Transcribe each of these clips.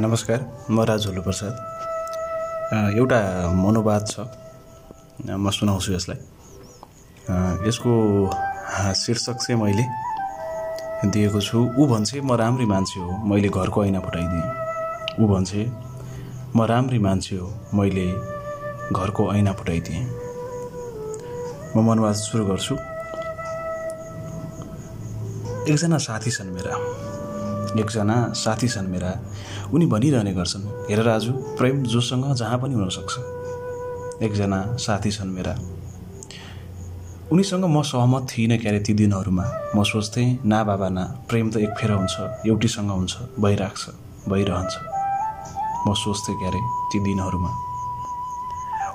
नमस्कार म राज होलु प्रसाद एउटा मनोवाद छ। म सुनाउँछु यसलाई। यसको शीर्षक चाहिँ मैले दिएको छु। ऊ भन्छे म राम्री मान्छे हो मैले घरको ऐना फुटाइदिएँ ऊ भन्छे म राम्री मान्छे हो मैले घरको ऐना फुटाइदिएँ म मनोवाद सुरु गर्छु। एकजना साथी छन् मेरा। एकजना साथी छन् मेरा। उनी भनिरहने गर्छन् हेर राजु प्रेम जोसँग जहाँ पनि हुनसक्छ। एकजना साथी छन् मेरा। उनीसँग म सहमत थिइनँ क्यारे ती दिनहरूमा। म सोच्थेँ ना बाबा ना प्रेम त एक फेर हुन्छ एउटीसँग हुन्छ भइराख्छ भइरहन्छ। म सोच्थेँ क्यारे ती दिनहरूमा।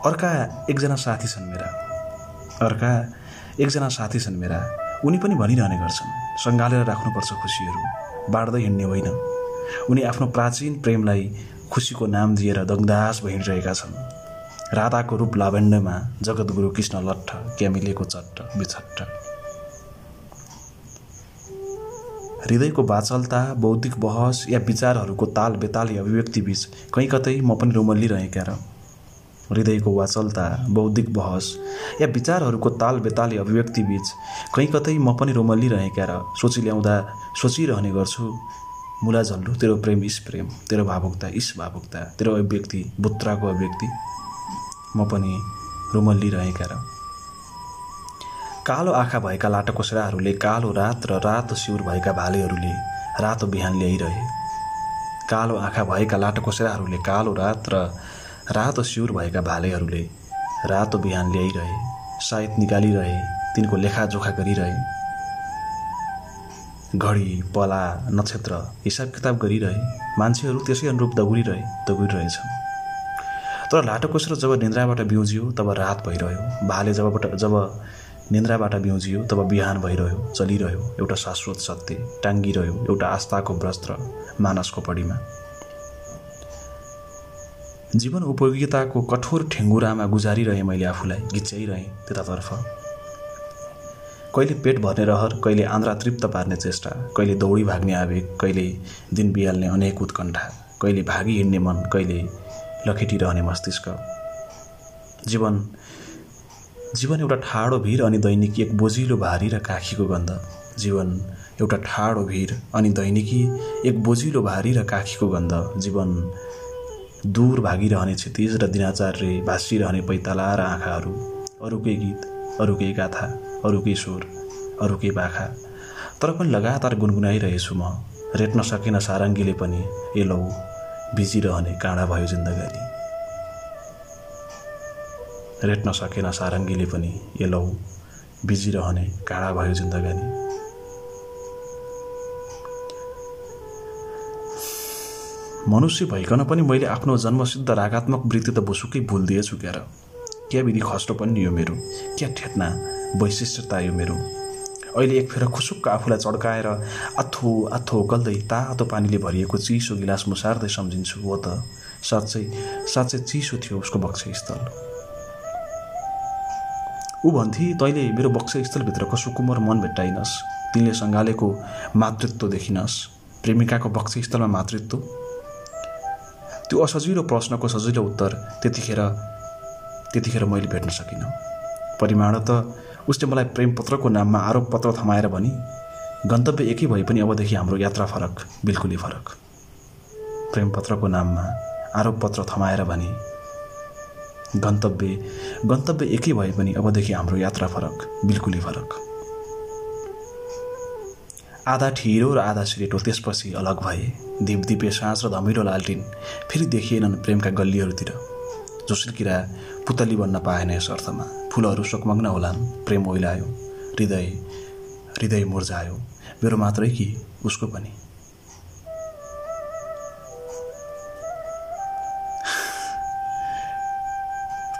अर्का एकजना साथी छन् मेरा। अर्का एकजना साथी छन् मेरा। उनी पनि भनिरहने गर्छन् सङ्घालेर राख्नुपर्छ खुसीहरू। बाँड्दै हिँड्ने होइन। उनी आफ्नो प्राचीन प्रेमलाई खुसीको नाम दिएर दगदास भइरहेका छन्। राधाको रूप लाभेण्डमा जगतगुरु कृष्ण लट्ठ क्यामिलेको चट्ट बिछट्ट हृदयको बाचलता बौद्धिक बहस या विचारहरूको ताल बेताल या अभिव्यक्ति बिच कहीँ कतै म पनि रोमल्लिरहेका र हृदयको वाचलता बौद्धिक बहस या विचारहरूको ताल बेताले अभिव्यक्ति बिच कहीँ कतै म पनि रोमल्लिरहेका र सोची ल्याउँदा सोचिरहने गर्छु मुला झल्लु तेरो प्रेम इस प्रेम तेरो भावुकता इस भावुकता तेरो अभिव्यक्ति बुत्राको अभिव्यक्ति। म पनि रोमल्लिरहेका र कालो आँखा भएका लाटोकोसेराहरूले कालो रात र रातो सिउर भएका भालेहरूले रातो बिहान ल्याइरहे। कालो आँखा भएका लाटोकोसेराहरूले कालो रात र रातो सिउर भएका भालेहरूले रातो बिहान ल्याइरहे सायद निकालिरहे तिनको लेखाजोखा गरिरहे। घडी पला नक्षत्र हिसाब किताब गरिरहे मान्छेहरू त्यसै अनुरूप दगुरिरहे दगुरिरहेछन् तर लाटोकोसेरो जब निन्द्राबाट बिउजियो तब रात भइरह्यो। भाले जबबाट जब निन्द्राबाट बिउजियो तब बिहान भइरह्यो चलिरह्यो एउटा शाश्वत सत्य टाङ्गिरह्यो एउटा आस्थाको वस्त्र मानसको पढीमा जीवन उपयोगिताको कठोर ठेङ्गुरामा गुजारिरहेँ मैले आफूलाई गिच्याइरहेँ त्यतातर्फ। कहिले पेट भर्ने रहर कहिले आन्द्रा तृप्त पार्ने चेष्टा कहिले दौडी भाग्ने आवेग कहिले दिन बिहाल्ने अनेक उत्कण्ठा कहिले भागी हिँड्ने मन कहिले लखेटिरहने मस्तिष्क। जीवन जीवन एउटा ठाडो भिर अनि दैनिकी एक बोजिलो भारी र काखीको गन्ध। जीवन एउटा ठाडो भिर अनि दैनिकी एक बोजिलो भारी र काखीको गन्ध। जीवन दूर भागिरहने क्षतिज र दिनाचार्य भाँसिरहने पैताला र आँखाहरू अरूकै गीत अरूकै गाथा अरूकै स्वर अरूकै पाखा तर पनि लगातार गुनगुनाइरहेछु म। रेट्न सकेन सारङ्गीले पनि ए लौ भिजिरहने काँडा भयो जिन्दगानी रेट्न सकेन सारङ्गीले पनि ए लौ भिजिरहने काँडा भयो जिन्दगानी मनुष्य भइकन पनि मैले आफ्नो जन्मसिद्ध रागात्मक वृत्ति त बोसुकै क्या र क्या विधि खस्रो पनि यो मेरो? क्या ठेट्ना वैशिष्ट्यता यो मेरो? अहिले एक फेर खुसुक्क आफूलाई चड्काएर आथो आथो गल्दै तातो पानीले भरिएको चिसो गिलास मुसार्दै सम्झिन्छु हो त। साँच्चै साँच्चै चिसो थियो उसको बक्षस्थल ऊ भन्थे तैँले मेरो बक्षस्थलभित्रको सुकुमर मन भेट्टाइनस्। तिनले सङ्घालेको मातृत्व देखिनस्। प्रेमिकाको बक्षस्थलमा मातृत्व। त्यो असजिलो प्रश्नको सजिलो उत्तर त्यतिखेर त्यतिखेर मैले भेट्न सकिनँ। परिमाण त उसले मलाई प्रेमपत्रको नाममा आरोप पत्र थमाएर भनी गन्तव्य एकै भए पनि अबदेखि हाम्रो यात्रा फरक बिल्कुलै फरक। प्रेमपत्रको नाममा आरोप पत्र थमाएर भने गन्तव्य गन्तव्य एकै भए पनि अबदेखि हाम्रो यात्रा फरक बिल्कुलै फरक। आधा ठिरो र आधा सिरेटो त्यसपछि अलग भए। दिपदिपे साँझ र धमिलो लालटिन फेरि देखिएनन् प्रेमका गल्लीहरूतिर। जोसुल्किरा पुतली बन्न पाएन यस अर्थमा। फुलहरू शोकमग्न होलान्। प्रेम ओइलायो। हृदय हृदय मुर्झायो। मेरो मात्रै कि उसको पनि?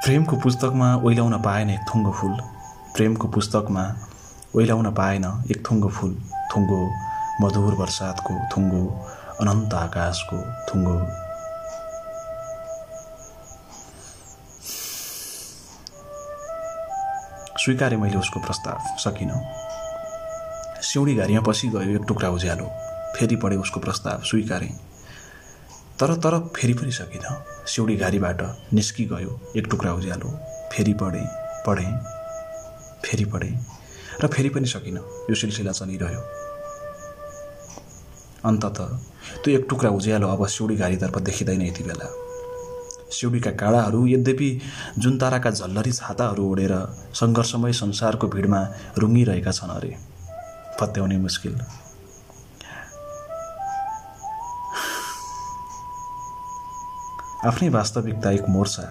प्रेमको पुस्तकमा ओइलाउन पाएन एक थुङ्गो फुल। प्रेमको पुस्तकमा ओइलाउन पाएन एक थुङ्गो फुल। थुङ्गो मधुर वर्षातको थुङ्गो अनन्त आकाशको थुङ्गो। स्वीकारेँ मैले उसको प्रस्ताव सकिनँ। सिउँडी घारीमा पसी गयो एक टुक्रा उज्यालो। फेरि पढेँ उसको प्रस्ताव स्वीकारेँ। तर तर फेरि पनि सकिनँ। सिउडी घारीबाट निस्किगयो एक टुक्रा उज्यालो। फेरि पढेँ पढेँ फेरि पढेँ। र फेरि पनि सकिनँ। यो सिलसिला चलिरह्यो। अन्तत त्यो एक टुक्रा उज्यालो अब सिउडी घारीतर्फ देखिँदैन यति बेला सिउडीका काँडाहरू यद्यपि जुन ताराका झल्लरी छाताहरू ओढेर सङ्घर्षमय संसारको भिडमा रुङ्गिरहेका छन् अरे पत्याउने मुस्किल। आफ्नै वास्तविकता एक मोर्चा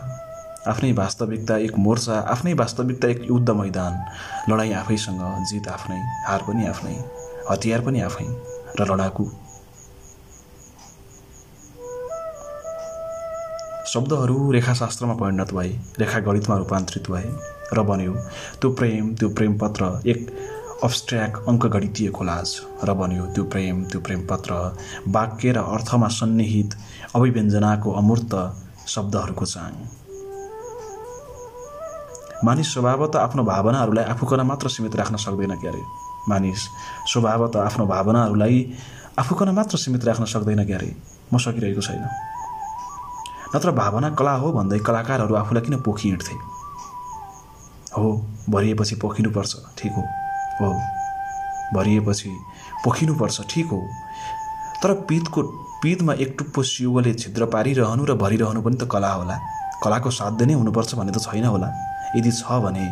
आफ्नै वास्तविकता एक मोर्चा आफ्नै वास्तविकता एक युद्ध मैदान लडाइँ आफैसँग जित आफ्नै हार पनि आफ्नै हतियार पनि आफै र लडाकु शब्दहरू रेखाशास्त्रमा परिणत भए रेखा गणितमा रूपान्तरित भए र बन्यो। त्यो प्रेम त्यो प्रेमपत्र एक अब्स्ट्र्याक अङ्कगणितीय कोलाज र बन्यो। त्यो प्रेम त्यो प्रेमपत्र वाक्य र अर्थमा सन्निहित अभिव्यञ्जनाको अमूर्त शब्दहरूको चाङ। मानिस स्वभावत आफ्नो भावनाहरूलाई आफूकन मात्र सीमित राख्न सक्दैन क्यारे। मानिस स्वभावत आफ्नो भावनाहरूलाई आफूकन मात्र सीमित राख्न सक्दैन क्यारे। म सकिरहेको छैन। नत्र भावना कला हो भन्दै कलाकारहरू आफूलाई किन पोखी हिँड्थे? हो भरिएपछि पोखिनुपर्छ ठिक हो। हो भरिएपछि पोखिनुपर्छ ठिक हो। तर पितको पितमा एक टुप्पो सिउले छिद्र पारिरहनु र भरिरहनु पनि त कला होला। कलाको साध्य नै हुनुपर्छ भन्ने त छैन होला। यदि छ भने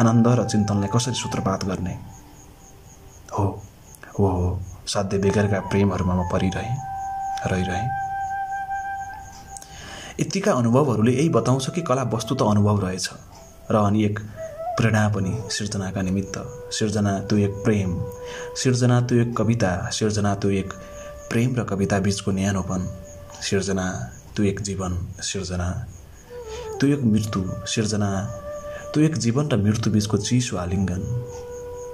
आनन्द र चिन्तनलाई कसरी सूत्रपात गर्ने? हो हो। साध्य बेगरका प्रेमहरूमा म परिरहेँ रहिरहेँ। यतिका अनुभवहरूले यही बताउँछ कि कला वस्तु त अनुभव रहेछ। र अनि एक प्रेरणा पनि सिर्जनाका निमित्त। सिर्जना त्यो एक प्रेम। सिर्जना त्यो एक कविता। सिर्जना त्यो एक प्रेम र कविता बिचको न्यानोपन। सिर्जना त्यो एक जीवन। सिर्जना त्यो एक मृत्यु। सिर्जना त्यो एक जीवन र मृत्यु बिचको चिसो आलिङ्गन।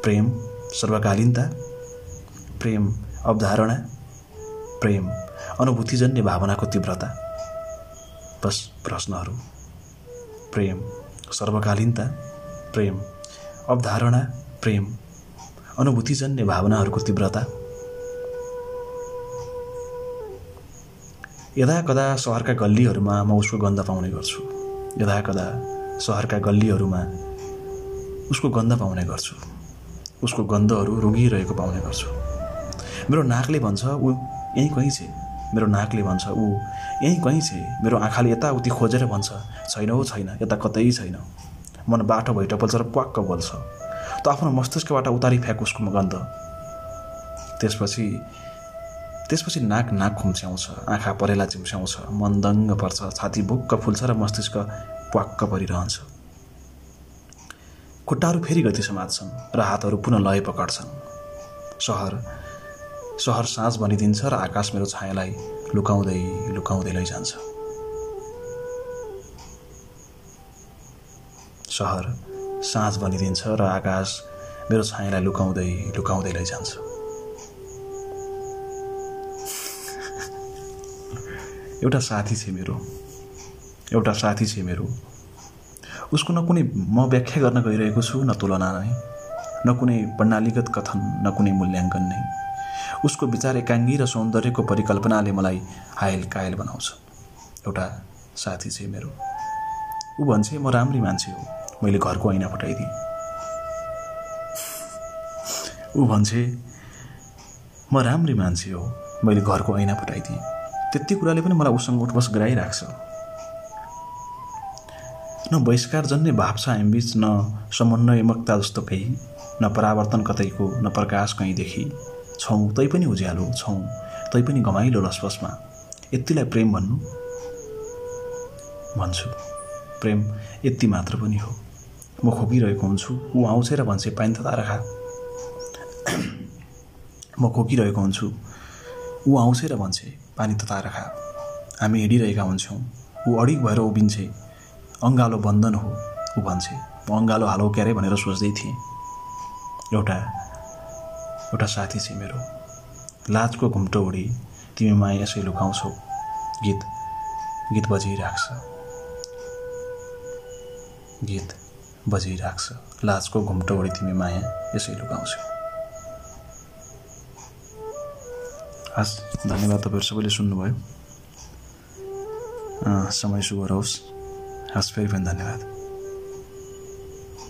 प्रेम सर्वकालीनता। प्रेम अवधारणा। प्रेम अनुभूतिजन्य भावनाको तीव्रता। प्रश्नहरू। प्रेम सर्वकालीनता प्रेम अवधारणा प्रेम अनुभूतिजन्य भावनाहरूको तीव्रता। यदा कदा सहरका गल्लीहरूमा म उसको गन्ध पाउने गर्छु। यदा कदा सहरका गल्लीहरूमा उसको गन्ध पाउने गर्छु। उसको गन्धहरू रुगिरहेको पाउने गर्छु। मेरो नाकले भन्छ ऊ यहीँ कहीँ छ? मेरो नाकले भन्छ ऊ यहीँ कहीँ छ। मेरो आँखाले यताउति खोजेर भन्छ छैन हो छैन यता कतै छैन। मन बाटो भैट बल्छ र प्वाक्क बोल्छ। त आफ्नो मस्तिष्कबाट उतारी फ्याँक उसको गन्ध। त्यसपछि त्यसपछि नाक नाक खुम्च्याउँछ आँखा परेला चिम्स्याउँछ मन दङ्ग पर्छ छाती बुक्क फुल्छ र मस्तिष्क प्वाक्क परिरहन्छ। खुट्टाहरू फेरि गति समात्छन् र हातहरू पुनः लय पकड्छन्। सहर सहर साँझ बनिदिन्छ र आकाश मेरो छायालाई लुकाउँदै लुकाउँदै लैजान्छ। सहर साँझ बनिदिन्छ र आकाश मेरो छायालाई लुकाउँदै लुकाउँदै लैजान्छ। एउटा साथी छ मेरो। एउटा साथी छ मेरो। उसको न कुनै म व्याख्या गर्न गइरहेको छु न तुलना नै न कुनै प्रणालीगत कथन न कुनै मूल्याङ्कन नै। उसको विचार एकाङ्गी र सौन्दर्यको परिकल्पनाले मलाई हायल कायल बनाउँछ। एउटा साथी छ मेरो। ऊ भन्छ म राम्री मान्छे हो। मैले घरको ऐना फटाइदिएँ ऊ भन्छे म राम्री मान्छे हो। मैले घरको ऐना फटाइदिएँ त्यति कुराले पनि मलाई उसँग उठबस गराइरहेको छ न बहिष्कार जन्ने भाव छ हामीबीच न समन्वयमकता जस्तो केही न परावर्तन कतैको न प्रकाश कहीँदेखि छौँ तै पनि उज्यालो छौँ तै पनि घमाइलो लसपसमा। यतिलाई प्रेम भन्नु? भन्छु। प्रेम यति मात्र पनि हो। म खोकिरहेको हुन्छु। ऊ आउँछ र भन्छ पानी तताएर खा म खोकिरहेको हुन्छु। ऊ आउँछ र भन्छ पानी तताएर खा हामी हिँडिरहेका हुन्छौँ। ऊ अडिक भएर उभिन्छे। अङ्गालो बन्धन हो ऊ भन्छे। म अङ्गालो हालो क्यारे भनेर सोच्दै थिएँ। एउटा एउटा साथी छ मेरो। लाजको घुम्टो उडी तिमी माया यसै लुकाउँछौ। गीत गीत बजिरहेको छ। गीत बजिरहेको छ। लाजको घुम्टो वडी तिमी माया यसै लुकाउँछौ। हस् धन्यवाद तपाईँहरू सबैले सुन्नुभयो। समय शुभ रहोस् हस् फेरि पनि धन्यवाद।